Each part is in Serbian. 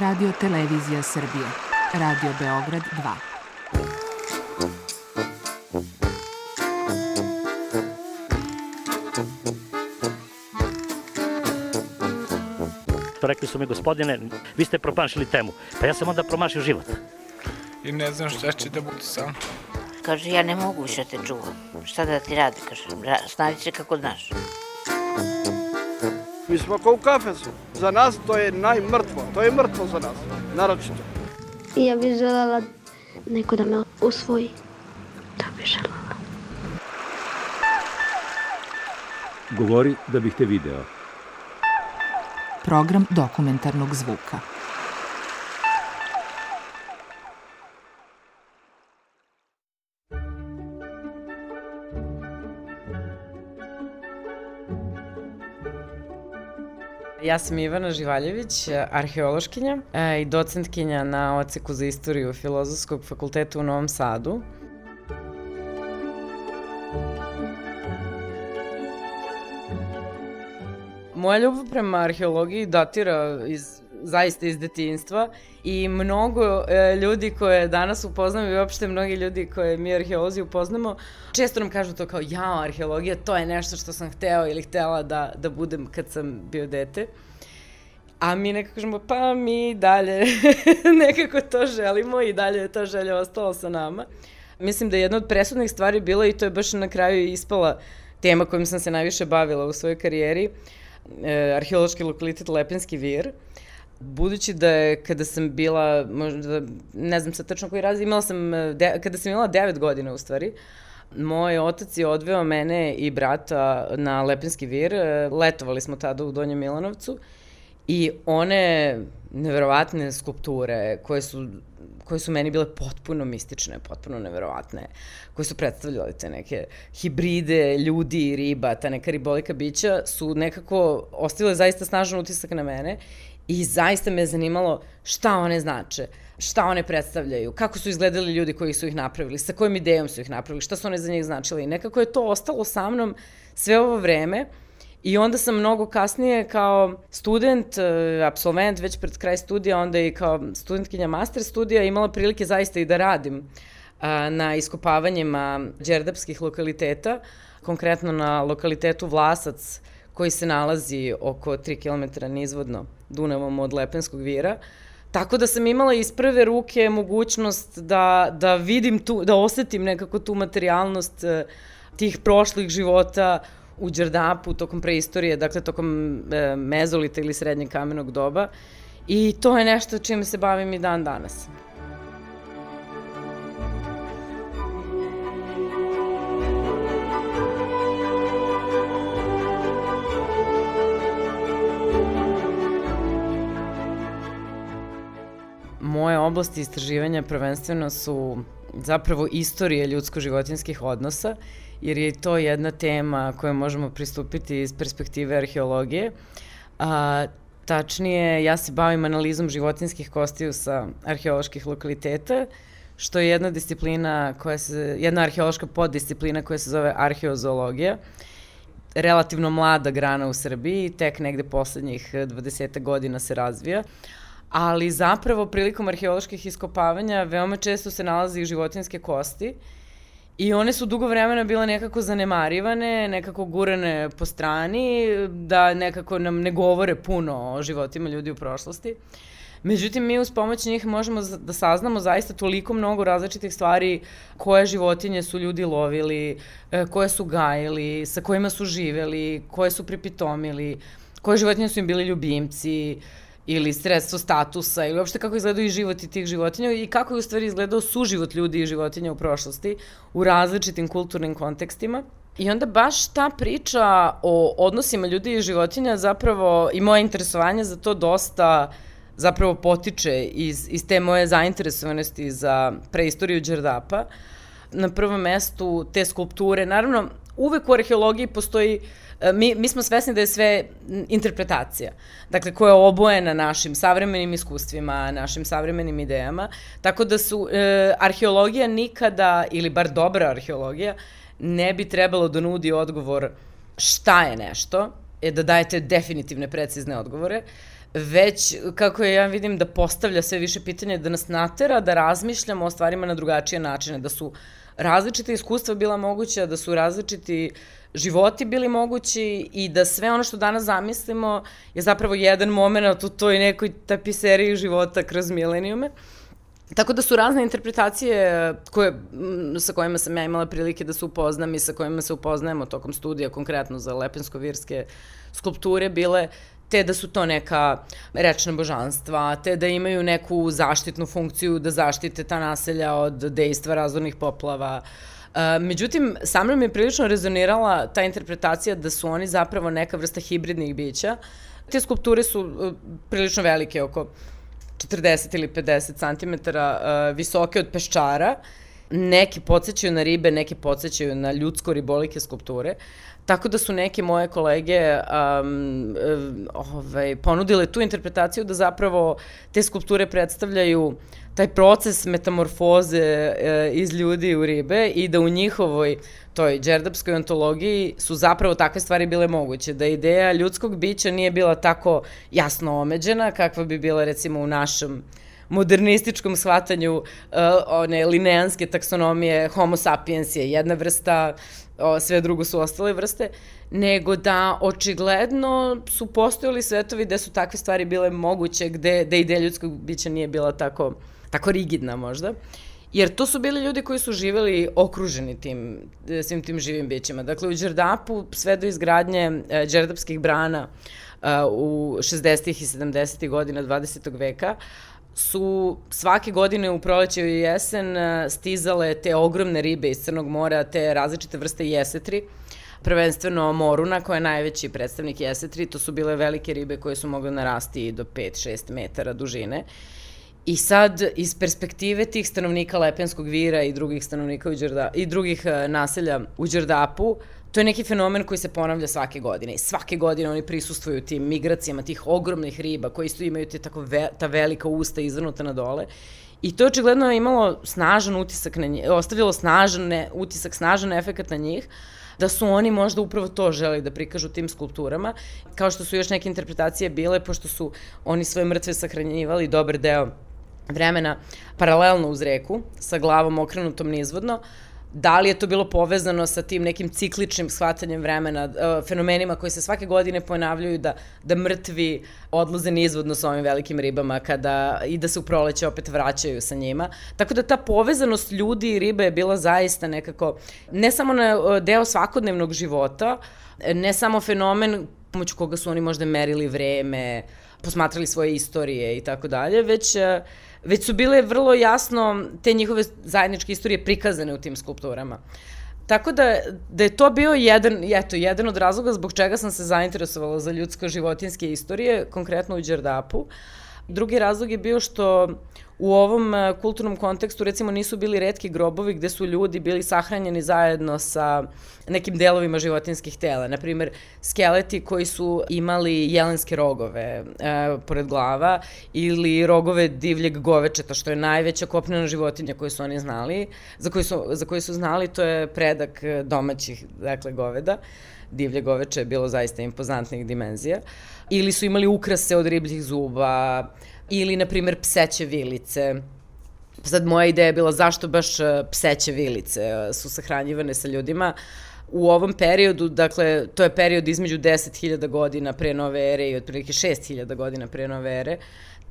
Radio Televizija Srbije. Radio Beograd 2. Rekli su mi, gospodine, vi ste promašili temu. Pa ja sam onda promašio život. I ne znam šta će da bude sam. Kaže, ja ne mogu više te čuvam. Šta da ti radi? Kaže, snađi se kako znaš. Mi smo kao u kafesu. Za nas to je najmrtvo. To je mrtvo za nas. Naročito. Ja bih želela neko da me usvoji. Da bih želela. Govori da bih te video. Program dokumentarnog zvuka. Ja sam Ivana Živaljević, arheološkinja e, i docentkinja na oceku za istoriju Filozofskog fakulteta u Novom Sadu. Moja ljubav prema arheologiji datira iz, zaista iz detinstva i mnogo e, ljudi koje danas upoznamo i uopšte mnogi ljudi koje mi arheolozi upoznamo, često nam kažu to kao, ja, arheologija, to je nešto što sam hteo ili htela da, da budem kad sam bio dete. A mi nekako kažemo, pa mi dalje nekako to želimo i dalje je ta želja ostala sa nama. Mislim da je jedna od presudnih stvari bila i to je baš na kraju ispala tema kojom sam se najviše bavila u svojoj karijeri, e, arheološki lokalitet Lepenski vir. Budući da je kada sam bila, možda, ne znam sad tačno koji raz, imala sam, e, de, kada sam imala 9 godina u stvari, moj otac je odveo mene i brata na Lepenski vir, e, letovali smo tada u Donjem Milanovcu i one neverovatne skulpture koje su koje su meni bile potpuno mistične, potpuno neverovatne, koje su predstavljale te neke hibride ljudi i riba, ta neka ribolika bića, su nekako ostavile zaista snažan utisak na mene I zaista me je zanimalo šta one znače, šta one predstavljaju, kako su izgledali ljudi koji su ih napravili, sa kojim idejom su ih napravili, šta su one za njih značile. I nekako je to ostalo sa mnom sve ovo vreme. I onda sam mnogo kasnije kao student, e, absolvent već pred kraj studija, onda i kao studentkinja master studija imala prilike zaista i da radim na iskopavanjima đerdapskih lokaliteta, konkretno na lokalitetu Vlasac, koji se nalazi oko 3 km nizvodno Dunavom od Lepenskog vira. Tako da sam imala iz prve ruke mogućnost da, da vidim tu, da osetim nekako tu materijalnost eh, tih prošlih života u Đerdapu tokom preistorije, dakle tokom e, mezolita ili srednjeg kamenog doba. I to je nešto čime se bavim i dan danas. Moje oblasti istraživanja prvenstveno su zapravo istorije ljudsko-životinskih odnosa, jer je to jedna tema koju možemo pristupiti iz perspektive arheologije. A, tačnije, ja se bavim analizom životinskih kostiju sa arheoloških lokaliteta, što je jedna disciplina koja se, jedna arheološka poddisciplina koja se zove arheozoologija relativno mlada grana u Srbiji, tek negde poslednjih 20 godina se razvija, ali zapravo prilikom arheoloških iskopavanja veoma često se nalazi i životinske kosti i one su dugo vremena bile nekako zanemarivane, nekako gurane po strani, da nekako nam ne govore puno o životima ljudi u prošlosti. Međutim, mi uz pomoć njih možemo da saznamo zaista toliko mnogo različitih stvari koje životinje su ljudi lovili, e, koje su gajili, sa kojima su živeli, koje su pripitomili, koje životinje su im bili ljubimci, ili sredstvo statusa ili uopšte kako izgledaju i životi tih životinja i kako je u stvari izgledao suživot ljudi i životinja u prošlosti u različitim kulturnim kontekstima. I onda baš ta priča o odnosima ljudi i životinja zapravo i moje interesovanje za to dosta zapravo potiče iz, iz te moje zainteresovanosti za preistoriju Đerdapa. Na prvom mestu te skulpture, naravno, uvek u arheologiji postoji uh, E, mi, mi smo svesni da je sve interpretacija, dakle koja je obojena našim savremenim iskustvima, našim savremenim idejama, tako da su e, arheologija nikada, ili bar dobra arheologija, ne bi trebalo da nudi odgovor šta je nešto, je da dajete definitivne, precizne odgovore, već, kako ja vidim, da postavlja sve više pitanja, da nas natera da razmišljamo o stvarima na drugačije načine, da su različite iskustva bila moguća, da su različiti životi bili mogući i da sve ono što danas zamislimo je zapravo jedan moment u toj nekoj tapiseriji života kroz milenijume. Tako da su razne interpretacije koje, sa kojima sam ja imala prilike da se upoznam i sa kojima se upoznajemo tokom studija, konkretno za lepensko-virske skulpture, bile te da su to neka rečna božanstva, te da imaju neku zaštitnu funkciju da zaštite ta naselja od dejstva razornih poplava. E, međutim, sa mnom je prilično rezonirala ta interpretacija da su oni zapravo neka vrsta hibridnih bića. Te skulpture su e, prilično velike, oko 40 ili 50 cm uh, visoke od peščara. Neki podsjećaju na ribe, neki podsjećaju na ljudsko-ribolike skulpture. Tako da su neke moje kolege um, ovaj, ponudile tu interpretaciju da zapravo te skulpture predstavljaju taj proces metamorfoze e, iz ljudi u ribe i da u njihovoj toj džerdapskoj ontologiji su zapravo takve stvari bile moguće, da ideja ljudskog bića nije bila tako jasno omeđena kakva bi bila recimo u našem modernističkom shvatanju uh, one lineanske taksonomije homo sapiens je jedna vrsta, o, sve drugo su ostale vrste, nego da očigledno su postojali svetovi gde su takve stvari bile moguće, gde, gde ideja ljudskog bića nije bila tako, tako rigidna možda. Jer to su bili ljudi koji su živeli okruženi tim, svim tim živim bićima. Dakle, u Đerdapu sve do izgradnje e, Đerdapskih brana u 60. i 70. godina 20. veka, su svake godine u proleće i jesen e, stizale te ogromne ribe iz Crnog mora, te različite vrste jesetri, prvenstveno moruna koja je najveći predstavnik jesetri, to su bile velike ribe koje su mogle narasti do 5-6 metara dužine. I sad, iz perspektive tih stanovnika Lepenskog vira i drugih stanovnika u Đerda, i drugih e, naselja u Đerdapu, to je neki fenomen koji se ponavlja svake godine. I svake godine oni prisustvuju tim migracijama tih ogromnih riba koji isto imaju te tako ve, ta velika usta izvrnuta na dole. I to je očigledno imalo snažan utisak na njih, ostavilo snažan ne, utisak, snažan efekat na njih, da su oni možda upravo to želi da prikažu tim skulpturama, kao što su još neke interpretacije bile, pošto su oni svoje mrtve sahranjivali dobar deo vremena paralelno uz reku, sa glavom okrenutom nizvodno, da li je to bilo povezano sa tim nekim cikličnim shvatanjem vremena, uh, fenomenima koji se svake godine ponavljaju da, da mrtvi odlaze nizvodno sa ovim velikim ribama kada, i da se u proleće opet vraćaju sa njima. Tako da ta povezanost ljudi i ribe je bila zaista nekako, ne samo na uh, deo svakodnevnog života, ne samo fenomen pomoću koga su oni možda merili vreme, posmatrali svoje istorije i tako dalje, već uh, već su bile vrlo jasno te njihove zajedničke istorije prikazane u tim skulpturama. Tako da, da je to bio jedan, eto, jedan od razloga zbog čega sam se zainteresovala za ljudsko-životinske istorije, konkretno u Đerdapu. Drugi razlog je bio što u ovom e, kulturnom kontekstu recimo nisu bili redki grobovi gde su ljudi bili sahranjeni zajedno sa nekim delovima životinskih tela. Naprimer, skeleti koji su imali jelenske rogove e, pored glava ili rogove divljeg govečeta, što je najveća kopnena životinja koju su oni znali, za koju su, za koju su znali, to je predak e, domaćih, dakle, goveda. Divlje goveče je bilo zaista impozantnih dimenzija. Ili su imali ukrase od ribljih zuba, ili, na primjer, pseće vilice. Sad, moja ideja je bila zašto baš e, pseće vilice e, su sahranjivane sa ljudima. U ovom periodu, dakle, to je period između 10.000 godina pre nove ere i otprilike 6.000 godina pre nove ere,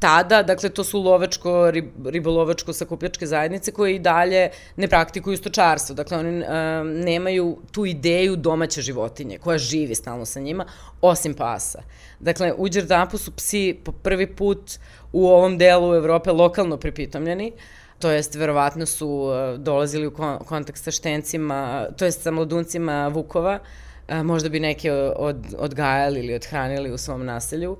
tada, dakle, to su lovačko, rib, ribolovačko sakupljačke zajednice koje i dalje ne praktikuju stočarstvo. Dakle, oni um, nemaju tu ideju domaće životinje koja živi stalno sa njima, osim pasa. Dakle, u Đerdapu su psi po prvi put u ovom delu Evrope lokalno pripitomljeni, to jest verovatno su uh, dolazili u kontakt sa štencima, to jest sa mladuncima Vukova, uh, možda bi neke od, odgajali ili odhranili u svom naselju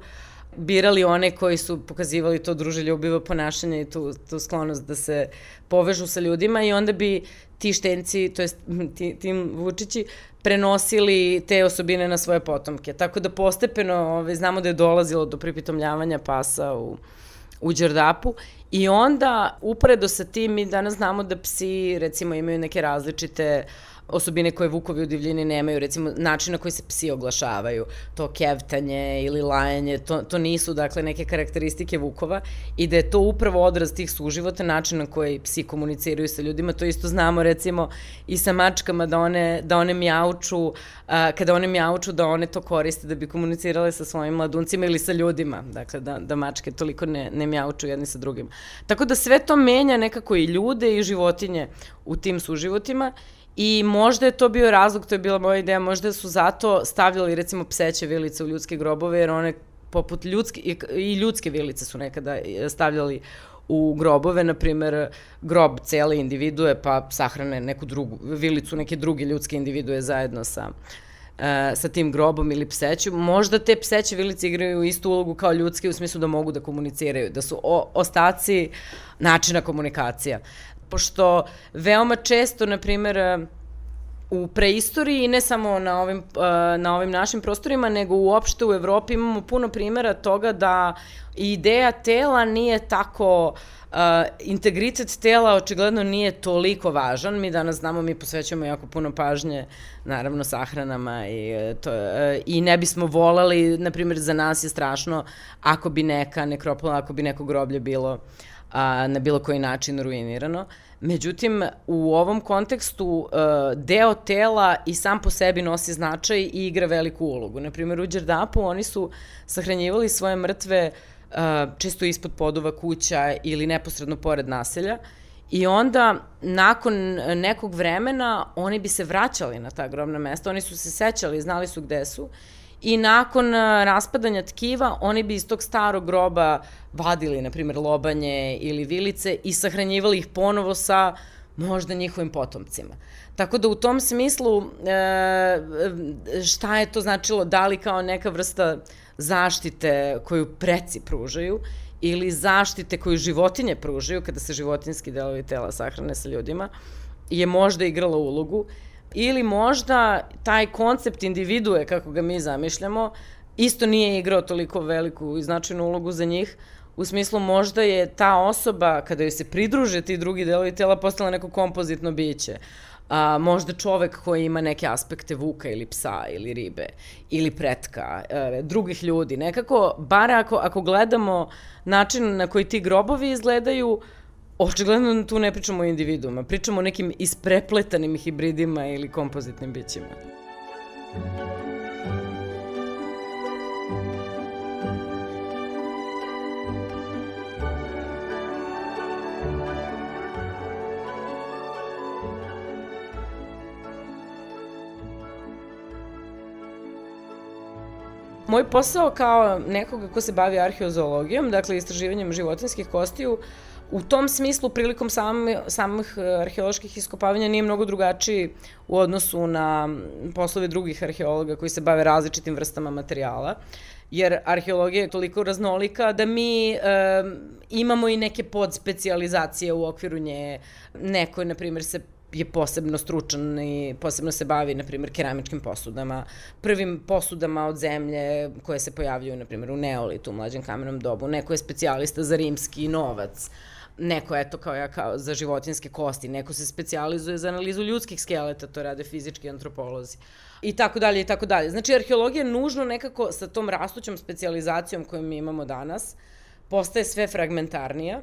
birali one koji su pokazivali to druželjubivo ponašanje i tu, tu sklonost da se povežu sa ljudima i onda bi ti štenci, to jest ti, tim Vučići, prenosili te osobine na svoje potomke. Tako da postepeno ove, znamo da je dolazilo do pripitomljavanja pasa u, u Đordapu i onda uporedo sa tim mi danas znamo da psi recimo imaju neke različite osobine koje vukovi u divljini nemaju, recimo način na koji se psi oglašavaju, to kevtanje ili lajanje, to, to nisu dakle neke karakteristike vukova i da je to upravo odraz tih suživota, način na koji psi komuniciraju sa ljudima, to isto znamo recimo i sa mačkama da one, da one mjauču, a, kada one mjauču da one to koriste da bi komunicirale sa svojim mladuncima ili sa ljudima, dakle da, da mačke toliko ne, ne mjauču jedni sa drugim. Tako da sve to menja nekako i ljude i životinje u tim suživotima I možda je to bio razlog, to je bila moja ideja, možda su zato stavljali recimo pseće vilice u ljudske grobove, jer one poput ljudske, i ljudske vilice su nekada e, stavljali u grobove, na primer, grob cele individue, pa sahrane neku drugu, vilicu neke druge ljudske individue zajedno sa, uh, sa tim grobom ili pseću. Možda te pseće vilice igraju istu ulogu kao ljudske u smislu da mogu da komuniciraju, da su o, ostaci načina komunikacija pošto veoma često, na primer, u preistoriji, ne samo na ovim, na ovim našim prostorima, nego uopšte u Evropi imamo puno primjera toga da ideja tela nije tako Uh, integritet tela očigledno nije toliko važan. Mi danas znamo, mi posvećujemo jako puno pažnje, naravno, sahranama i, e, to, uh, i ne bismo volali, na primjer, za nas je strašno ako bi neka nekropola, ako bi neko groblje bilo uh, a, na bilo koji način ruinirano. Međutim, u ovom kontekstu a, deo tela i sam po sebi nosi značaj i igra veliku ulogu. Naprimjer, u Đerdapu oni su sahranjivali svoje mrtve a, često ispod podova kuća ili neposredno pored naselja. I onda, nakon nekog vremena, oni bi se vraćali na ta grobna mesta, oni su se sećali, znali su gde su. I nakon raspadanja tkiva oni bi iz tog starog groba vadili, na primjer, lobanje ili vilice i sahranjivali ih ponovo sa možda njihovim potomcima. Tako da u tom smislu e, šta je to značilo, da li kao neka vrsta zaštite koju preci pružaju ili zaštite koju životinje pružaju kada se životinski delovi tela sahrane sa ljudima, je možda igrala ulogu ili možda taj koncept individue, kako ga mi zamišljamo, isto nije igrao toliko veliku i značajnu ulogu za njih, u smislu možda je ta osoba, kada joj se pridruže ti drugi delovi tela, postala neko kompozitno biće. A, možda čovek koji ima neke aspekte vuka ili psa ili ribe ili pretka, e, drugih ljudi. Nekako, bar ako, ako gledamo način na koji ti grobovi izgledaju, Očigledno tu ne pričamo o individuama, pričamo o nekim isprepletanim hibridima ili kompozitnim bićima. Moj posao kao nekoga ko se bavi arheozoologijom, dakle istraživanjem životinskih kostiju, u tom smislu, prilikom sam, samih e, arheoloških iskopavanja nije mnogo drugačiji u odnosu na poslove drugih arheologa koji se bave različitim vrstama materijala jer arheologija je toliko raznolika da mi e, imamo i neke podspecializacije u okviru nje. Neko, na primjer, se je posebno stručan i posebno se bavi, na primjer, keramičkim posudama, prvim posudama od zemlje koje se pojavljuju, na primjer, u neolitu, u mlađem kamenom dobu. Neko je specijalista za rimski novac neko eto kao ja kao za životinske kosti, neko se specijalizuje za analizu ljudskih skeleta, to rade fizički antropolozi i tako dalje i tako dalje. Znači arheologija nužno nekako sa tom rastućom specijalizacijom koju mi imamo danas postaje sve fragmentarnija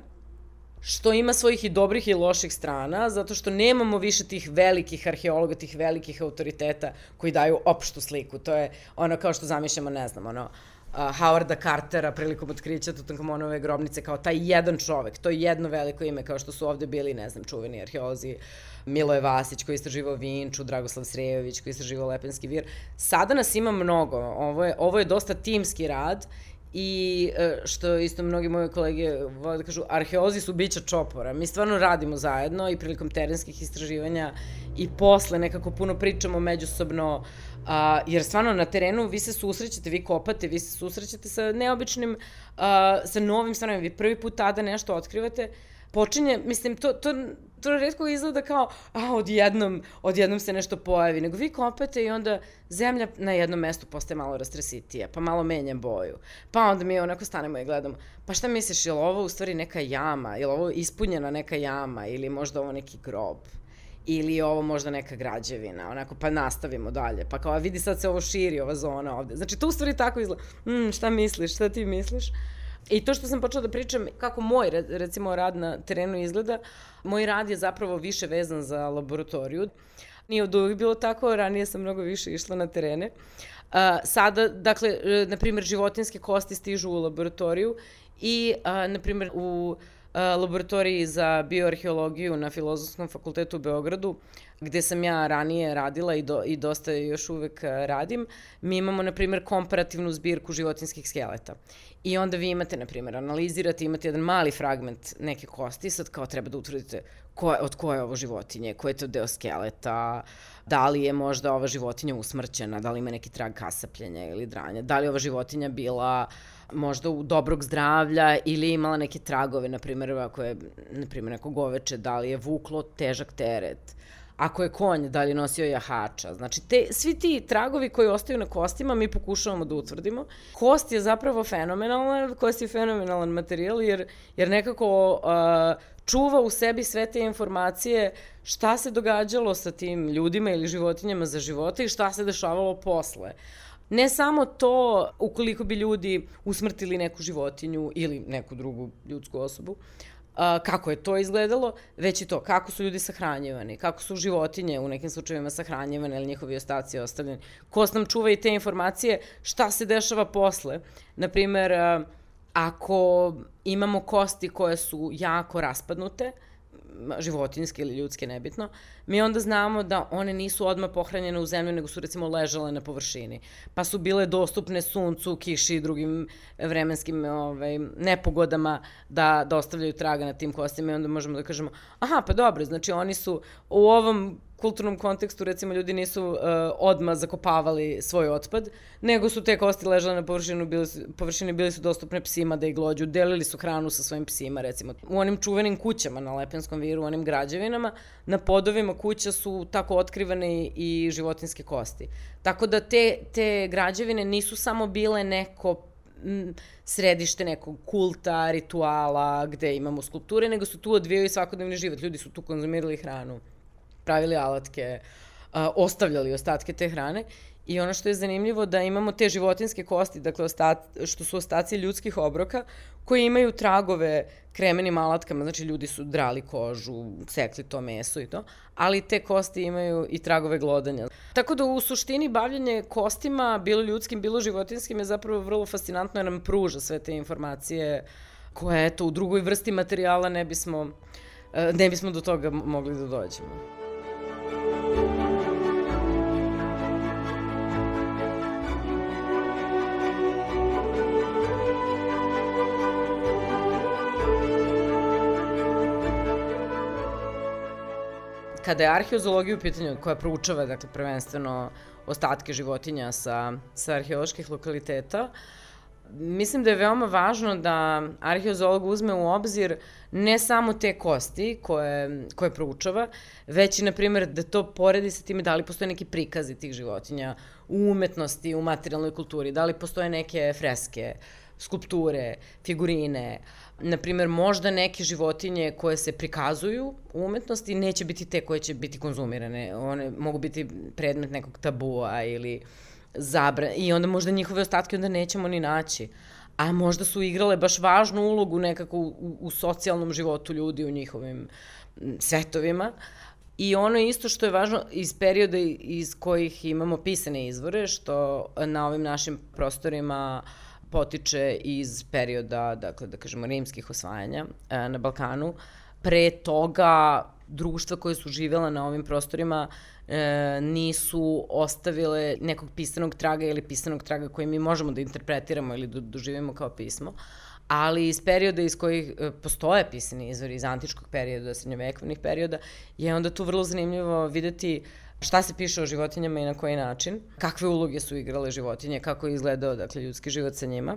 što ima svojih i dobrih i loših strana, zato što nemamo više tih velikih arheologa, tih velikih autoriteta koji daju opštu sliku. To je ono kao što zamišljamo, ne znam, ono, uh, Howarda Cartera prilikom otkrića Tutankamonove grobnice kao taj jedan čovek, to je jedno veliko ime kao što su ovde bili, ne znam, čuveni arheolozi, Miloje Vasić koji istraživao Vinču, Dragoslav Srejović koji istraživao Lepenski vir. Sada nas ima mnogo, ovo je, ovo je dosta timski rad I e, što isto mnogi moji kolege vole da kažu, arheozi su bića čopora. Mi stvarno radimo zajedno i prilikom terenskih istraživanja i posle nekako puno pričamo međusobno, a, jer stvarno na terenu vi se susrećete, vi kopate, vi se susrećete sa neobičnim, a, sa novim stvarima. Vi prvi put tada nešto otkrivate, počinje, mislim, to, to, to redko izgleda kao, a, odjednom, odjednom se nešto pojavi, nego vi kopate i onda zemlja na jednom mestu postaje malo rastresitija, pa malo menja boju. Pa onda mi onako stanemo i gledamo, pa šta misliš, je li ovo u stvari neka jama, je li ovo ispunjena neka jama ili možda ovo neki grob? ili je ovo možda neka građevina, onako pa nastavimo dalje, pa kao vidi sad se ovo širi, ova zona ovde. Znači to u stvari tako izgleda, mm, šta misliš, šta ti misliš? I to što sam počela da pričam, kako moj, recimo, rad na terenu izgleda, moj rad je zapravo više vezan za laboratoriju. Nije od uvijek bilo tako, ranije sam mnogo više išla na terene. Sada, dakle, e, na primjer, životinske kosti stižu u laboratoriju i, na primjer, u laboratoriji za bioarheologiju na Filozofskom fakultetu u Beogradu, gde sam ja ranije radila i, do, i dosta još uvek radim, mi imamo, na primjer, komparativnu zbirku životinskih skeleta. I onda vi imate, na primjer, analizirate, imate jedan mali fragment neke kosti, sad kao treba da utvrdite ko, od koje je ovo životinje, ko je to deo skeleta, da li je možda ova životinja usmrćena, da li ima neki trag kasapljenja ili dranja, da li je ova životinja bila možda u dobrog zdravlja ili imala neke tragove, na primjer, ako je, na primjer, neko goveče, da li je vuklo težak teret, ako je konj, da li je nosio jahača. Znači, te, svi ti tragovi koji ostaju na kostima mi pokušavamo da utvrdimo. Kost je zapravo fenomenalna, kost je fenomenalan materijal jer, jer nekako uh, čuva u sebi sve te informacije šta se događalo sa tim ljudima ili životinjama za života i šta se dešavalo posle. Ne samo to, ukoliko bi ljudi usmrtili neku životinju ili neku drugu ljudsku osobu, a, kako je to izgledalo, već i to kako su ljudi sahranjivani, kako su životinje u nekim slučajevima sahranjivane ili njihovi ostaci ostavljeni. Kost nam čuva i te informacije šta se dešava posle. Naprimer, ako imamo kosti koje su jako raspadnute, životinske ili ljudske, nebitno, mi onda znamo da one nisu odmah pohranjene u zemlju, nego su recimo ležale na površini. Pa su bile dostupne suncu, kiši i drugim vremenskim ovaj, nepogodama da, da ostavljaju traga na tim kostima i onda možemo da kažemo, aha, pa dobro, znači oni su u ovom kulturnom kontekstu recimo ljudi nisu uh, odma zakopavali svoj otpad, nego su te kosti ležale na površinu, bili su, površini bili su dostupne psima da ih glođu, delili su hranu sa svojim psima recimo. U onim čuvenim kućama na Lepenskom viru, u onim građevinama, na podovima kuća su tako otkrivane i životinske kosti. Tako da te, te građevine nisu samo bile neko središte nekog kulta, rituala, gde imamo skulpture, nego su tu odvijaju svakodnevni život. Ljudi su tu konzumirali hranu pravili alatke, ostavljali ostatke te hrane I ono što je zanimljivo da imamo te životinske kosti, dakle ostat, što su ostaci ljudskih obroka, koji imaju tragove kremenim alatkama, znači ljudi su drali kožu, sekli to meso i to, ali te kosti imaju i tragove glodanja. Tako da u suštini bavljanje kostima, bilo ljudskim, bilo životinskim, je zapravo vrlo fascinantno jer nam pruža sve te informacije koje, eto, u drugoj vrsti materijala ne bismo, ne bismo do toga mogli da dođemo. Kada je arheozologija u pitanju, koja proučava, dakle, prvenstveno ostatke životinja sa, sa arheoloških lokaliteta, mislim da je veoma važno da arheozolog uzme u obzir ne samo te kosti koje, koje proučava, već i, na primjer, da to poredi sa time da li postoje neki prikazi tih životinja u umetnosti, u materijalnoj kulturi, da li postoje neke freske, skulpture, figurine, na primjer, možda neke životinje koje se prikazuju u umetnosti neće biti te koje će biti konzumirane. One mogu biti predmet nekog tabua ili zabra i onda možda njihove ostatke onda nećemo ni naći. A možda su igrale baš važnu ulogu nekako u, u socijalnom životu ljudi, u njihovim svetovima. I ono isto što je važno iz perioda iz kojih imamo pisane izvore, što na ovim našim prostorima uh, potiče iz perioda, dakle, da kažemo, rimskih osvajanja e, na Balkanu. Pre toga društva koje su živela na ovim prostorima e, nisu ostavile nekog pisanog traga ili pisanog traga koji mi možemo da interpretiramo ili da doživimo kao pismo, ali iz perioda iz kojih e, postoje pisani izvori, iz antičkog perioda, srednjovekovnih perioda, je onda tu vrlo zanimljivo videti šta se piše o životinjama i na koji način, kakve uloge su igrale životinje, kako je izgledao dakle, ljudski život sa njima.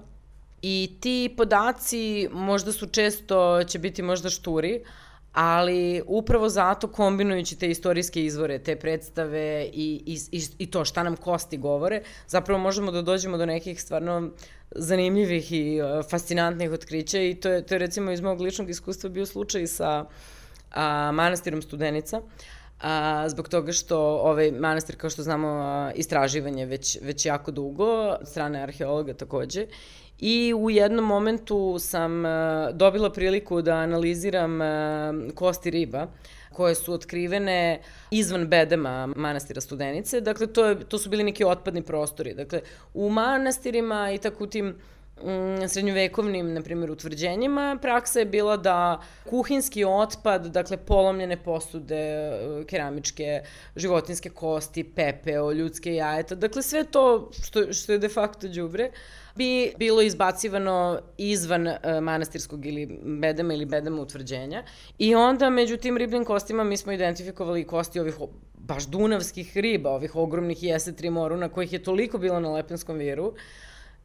I ti podaci možda su često, će biti možda šturi, ali upravo zato kombinujući te istorijske izvore, te predstave i, i, i, to šta nam kosti govore, zapravo možemo da dođemo do nekih stvarno zanimljivih i uh, fascinantnih otkrića i to je, to je recimo iz mog ličnog iskustva bio slučaj sa a, manastirom Studenica. A, zbog toga što ovaj manastir, kao što znamo, a, istraživanje već, već jako dugo, strane arheologa takođe. I u jednom momentu sam a, dobila priliku da analiziram a, kosti riba koje su otkrivene izvan bedema manastira Studenice. Dakle, to, je, to su bili neki otpadni prostori. Dakle, u manastirima i tako u tim mm, srednjovekovnim, na primjer, utvrđenjima, praksa je bila da kuhinski otpad, dakle polomljene posude, e, keramičke, životinske kosti, pepeo, ljudske jajeta, dakle sve to što, što je de facto đubre, bi bilo izbacivano izvan uh, manastirskog ili bedema ili bedema utvrđenja. I onda među tim ribnim kostima mi smo identifikovali kosti ovih baš dunavskih riba, ovih ogromnih jese trimoruna, kojih je toliko bilo na Lepenskom viru,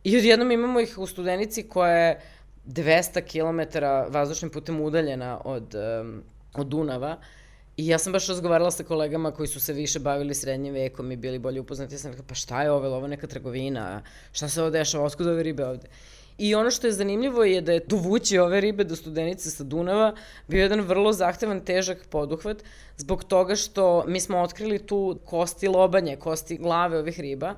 I odjednom imamo ih u Studenici koja je 200 km vazdušnim putem udaljena od, um, od Dunava. I ja sam baš razgovarala sa kolegama koji su se više bavili srednjim vekom i bili bolje upoznati. Ja sam rekla, pa šta je ovo, ovo neka trgovina, šta se ovo dešava, oskud ove ribe ovde? I ono što je zanimljivo je da je dovući ove ribe do Studenice sa Dunava bio jedan vrlo zahtevan, težak poduhvat zbog toga što mi smo otkrili tu kosti lobanje, kosti glave ovih riba,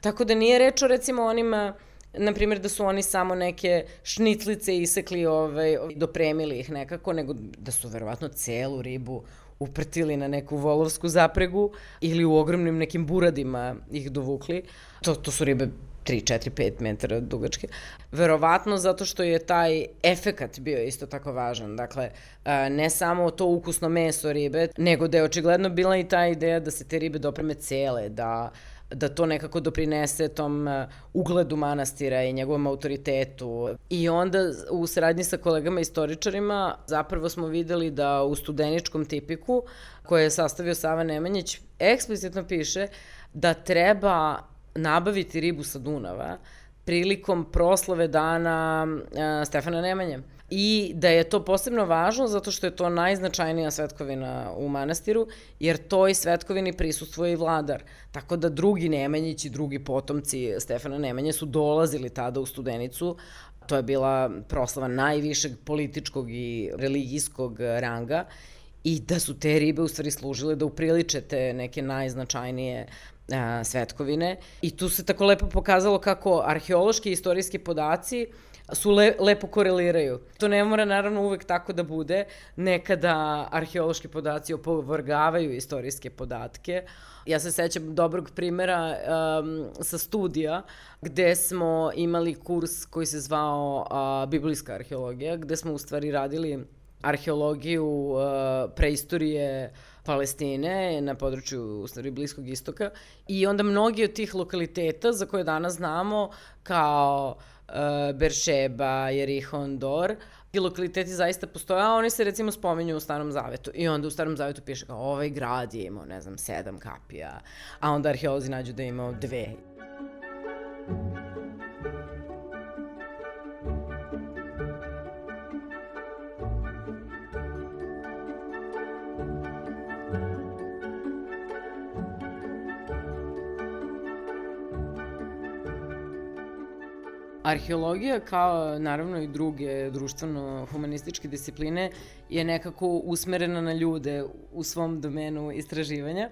Tako da nije reč o recimo onima na primjer da su oni samo neke šniclice isekli, ovaj, dopremili ih nekako, nego da su verovatno celu ribu uprtili na neku volovsku zapregu ili u ogromnim nekim buradima ih dovukli. To, to su ribe 3, 4, 5 metara dugačke. Verovatno zato što je taj efekat bio isto tako važan. Dakle, ne samo to ukusno meso ribe, nego da je očigledno bila i ta ideja da se te ribe dopreme cele, da da to nekako doprinese tom uh, ugledu manastira i njegovom autoritetu. I onda u saradnji sa kolegama istoričarima zapravo smo videli da u studeničkom tipiku koje je sastavio Sava Nemanjić eksplicitno piše da treba nabaviti ribu sa Dunava prilikom proslave dana uh, Stefana Nemanje i da je to posebno važno zato što je to najznačajnija svetkovina u manastiru, jer toj svetkovini prisustvuje i vladar. Tako da drugi Nemanjići, drugi potomci Stefana Nemanje su dolazili tada u Studenicu, to je bila proslava najvišeg političkog i religijskog ranga i da su te ribe u stvari služile da upriliče te neke najznačajnije a, svetkovine. I tu se tako lepo pokazalo kako arheološki i istorijski podaci su le, lepo koreliraju. To ne mora naravno uvek tako da bude. Nekada arheološki podaci opovrgavaju istorijske podatke. Ja se sećam dobrog primera um, sa studija gde smo imali kurs koji se zvao uh, biblijska arheologija, gde smo u stvari radili arheologiju uh, preistorije Palestine na području u stvari Bliskog istoka i onda mnogi od tih lokaliteta za koje danas znamo kao uh, Beršeba, Jerihon, Dor, i lokaliteti zaista postoje, a oni se recimo spominju u Starom Zavetu. I onda u Starom Zavetu piše kao ovaj grad je imao, ne znam, sedam kapija, a onda arheolozi nađu da je imao dve. Arheologija, kao naravno i druge društveno-humanističke discipline, je nekako usmerena na ljude u svom domenu istraživanja.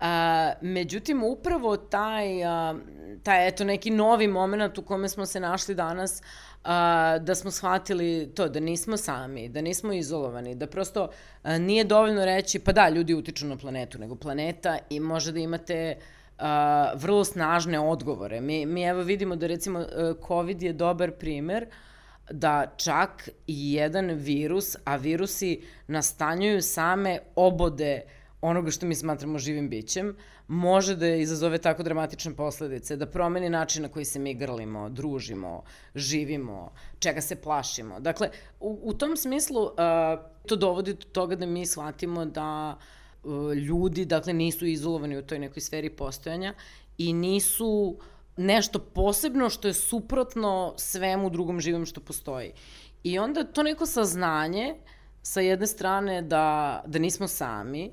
A, međutim, upravo taj, a, taj eto, neki novi moment u kome smo se našli danas, a, da smo shvatili to, da nismo sami, da nismo izolovani, da prosto a, nije dovoljno reći, pa da, ljudi utiču na planetu, nego planeta i može da imate a, vrlo snažne odgovore. Mi, mi evo vidimo da recimo e, COVID je dobar primer da čak i jedan virus, a virusi nastanjuju same obode onoga što mi smatramo živim bićem, može da izazove tako dramatične posledice, da promeni način na koji se mi grlimo, družimo, živimo, čega se plašimo. Dakle, u, u tom smislu uh, to dovodi do toga da mi shvatimo da uh, ljudi, dakle, nisu izolovani u toj nekoj sferi postojanja i nisu nešto posebno što je suprotno svemu drugom živom što postoji. I onda to neko saznanje, sa jedne strane da, da nismo sami,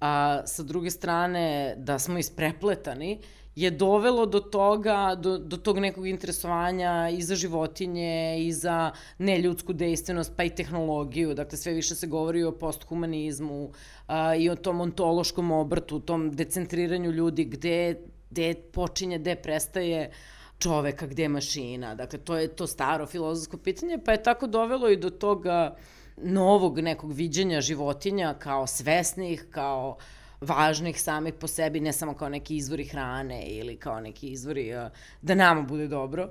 a sa druge strane da smo isprepletani, je dovelo do toga, do, do tog nekog interesovanja i za životinje i za neljudsku dejstvenost, pa i tehnologiju. Dakle, sve više se govori o posthumanizmu i o tom ontološkom obrtu, tom decentriranju ljudi, gde, gde počinje, gde prestaje čoveka, gde je mašina. Dakle, to je to staro filozofsko pitanje, pa je tako dovelo i do toga novog nekog viđenja životinja kao svesnih, kao uh, važnih samih po sebi, ne samo kao neki izvori hrane ili kao neki izvori uh, da nama bude dobro.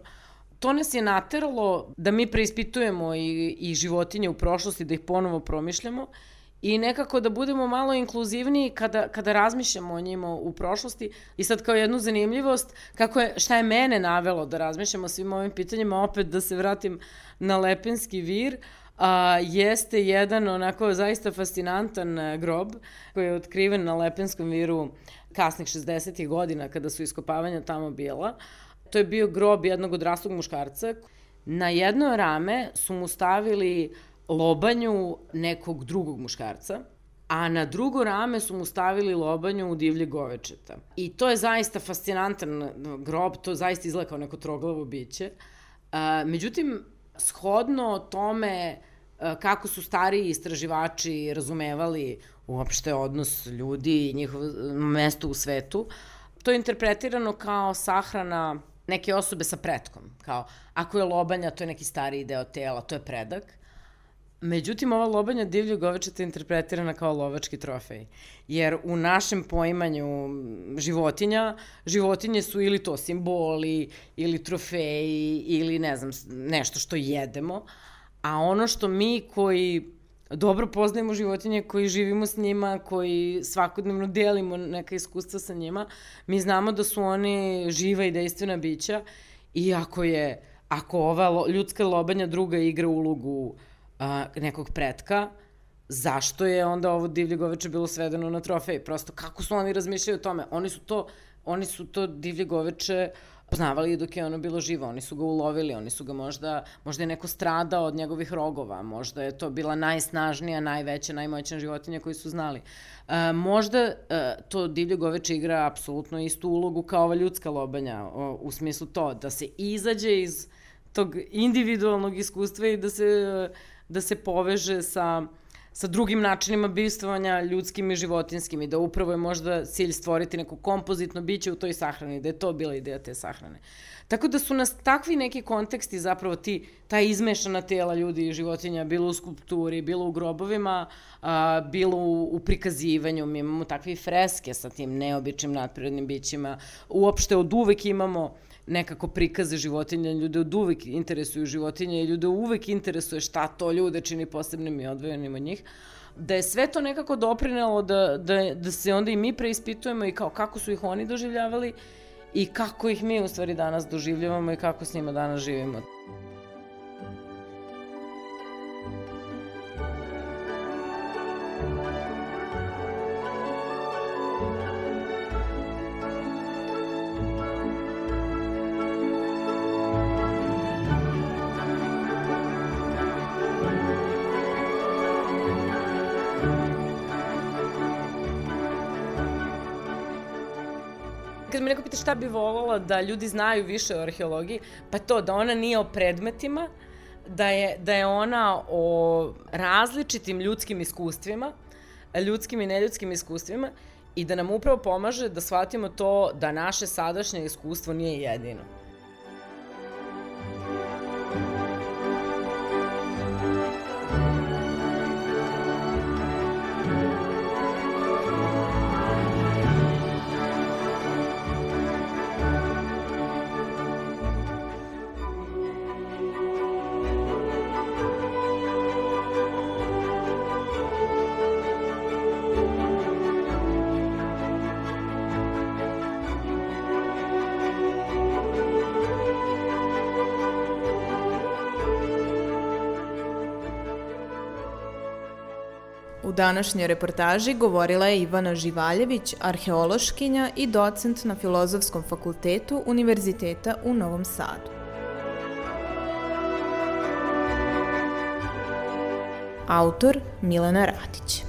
To nas je nateralo da mi preispitujemo i, i životinje u prošlosti, da ih ponovo promišljamo i nekako da budemo malo inkluzivniji kada, kada razmišljamo o njima u prošlosti. I sad kao jednu zanimljivost, kako je, šta je mene navelo da razmišljamo o svim ovim pitanjima, opet da se vratim na Lepenski vir, uh, a, jeste jedan onako zaista fascinantan e, grob koji je otkriven na Lepenskom viru kasnih 60. godina kada su iskopavanja tamo bila. To je bio grob jednog odraslog muškarca. Na jedno rame su mu stavili lobanju nekog drugog muškarca, a na drugo rame su mu stavili lobanju u divlje govečeta. I to je zaista fascinantan grob, to zaista izgleda kao neko troglavo biće. A, međutim, shodno tome e, kako su stariji istraživači razumevali uopšte odnos ljudi i njihovo mesto u svetu, to je interpretirano kao sahrana neke osobe sa pretkom. Kao, ako je lobanja, to je neki stariji deo tela, to je predak. Međutim, ova lobanja divljeg govečeta je interpretirana kao lovački trofej. Jer u našem poimanju životinja, životinje su ili to simboli, ili trofeji, ili ne znam, nešto što jedemo. A ono što mi koji dobro poznajemo životinje, koji živimo s njima, koji svakodnevno delimo neka iskustva sa njima, mi znamo da su oni živa i dejstvena bića i ako je, ako ova ljudska lobanja druga igra ulogu a, nekog pretka, zašto je onda ovo divlje goveče bilo svedeno na trofej? Prosto kako su oni razmišljali o tome? Oni su to, oni su to divlje goveče poznavali dok je ono bilo živo, oni su ga ulovili, oni su ga možda, možda je neko stradao od njegovih rogova, možda je to bila najsnažnija, najveća, najmoćna životinja koju su znali. E, možda e, to divlje goveče igra apsolutno istu ulogu kao ova ljudska lobanja, o, u smislu to, da se izađe iz tog individualnog iskustva i da se da se poveže sa, sa drugim načinima bivstvovanja ljudskim i životinskim i da upravo je možda cilj stvoriti neko kompozitno biće u toj sahrani, da je to bila ideja te sahrane. Tako da su nas takvi neki konteksti zapravo ti, ta izmešana tela ljudi i životinja, bilo u skulpturi, bilo u grobovima, a, bilo u, u prikazivanju, mi imamo takve freske sa tim neobičnim nadprirodnim bićima, uopšte od uvek imamo nekako prikaze životinja, ljude od uvek interesuju životinje i ljude uvek interesuje šta to ljude čini posebnim i odvojenim od njih, da je sve to nekako doprinelo da, da, da se onda i mi preispitujemo i kao kako su ih oni doživljavali i kako ih mi u stvari danas doživljavamo i kako s njima danas živimo. Kad me neko pita šta bi volala da ljudi znaju više o arheologiji, pa to da ona nije o predmetima, da je, da je ona o različitim ljudskim iskustvima, ljudskim i neljudskim iskustvima i da nam upravo pomaže da shvatimo to da naše sadašnje iskustvo nije jedino. Današnjoj reportaži govorila je Ivana Živaljević, arheološkinja i docent na Filozofskom fakultetu Univerziteta u Novom Sadu. Autor Milena Ratić.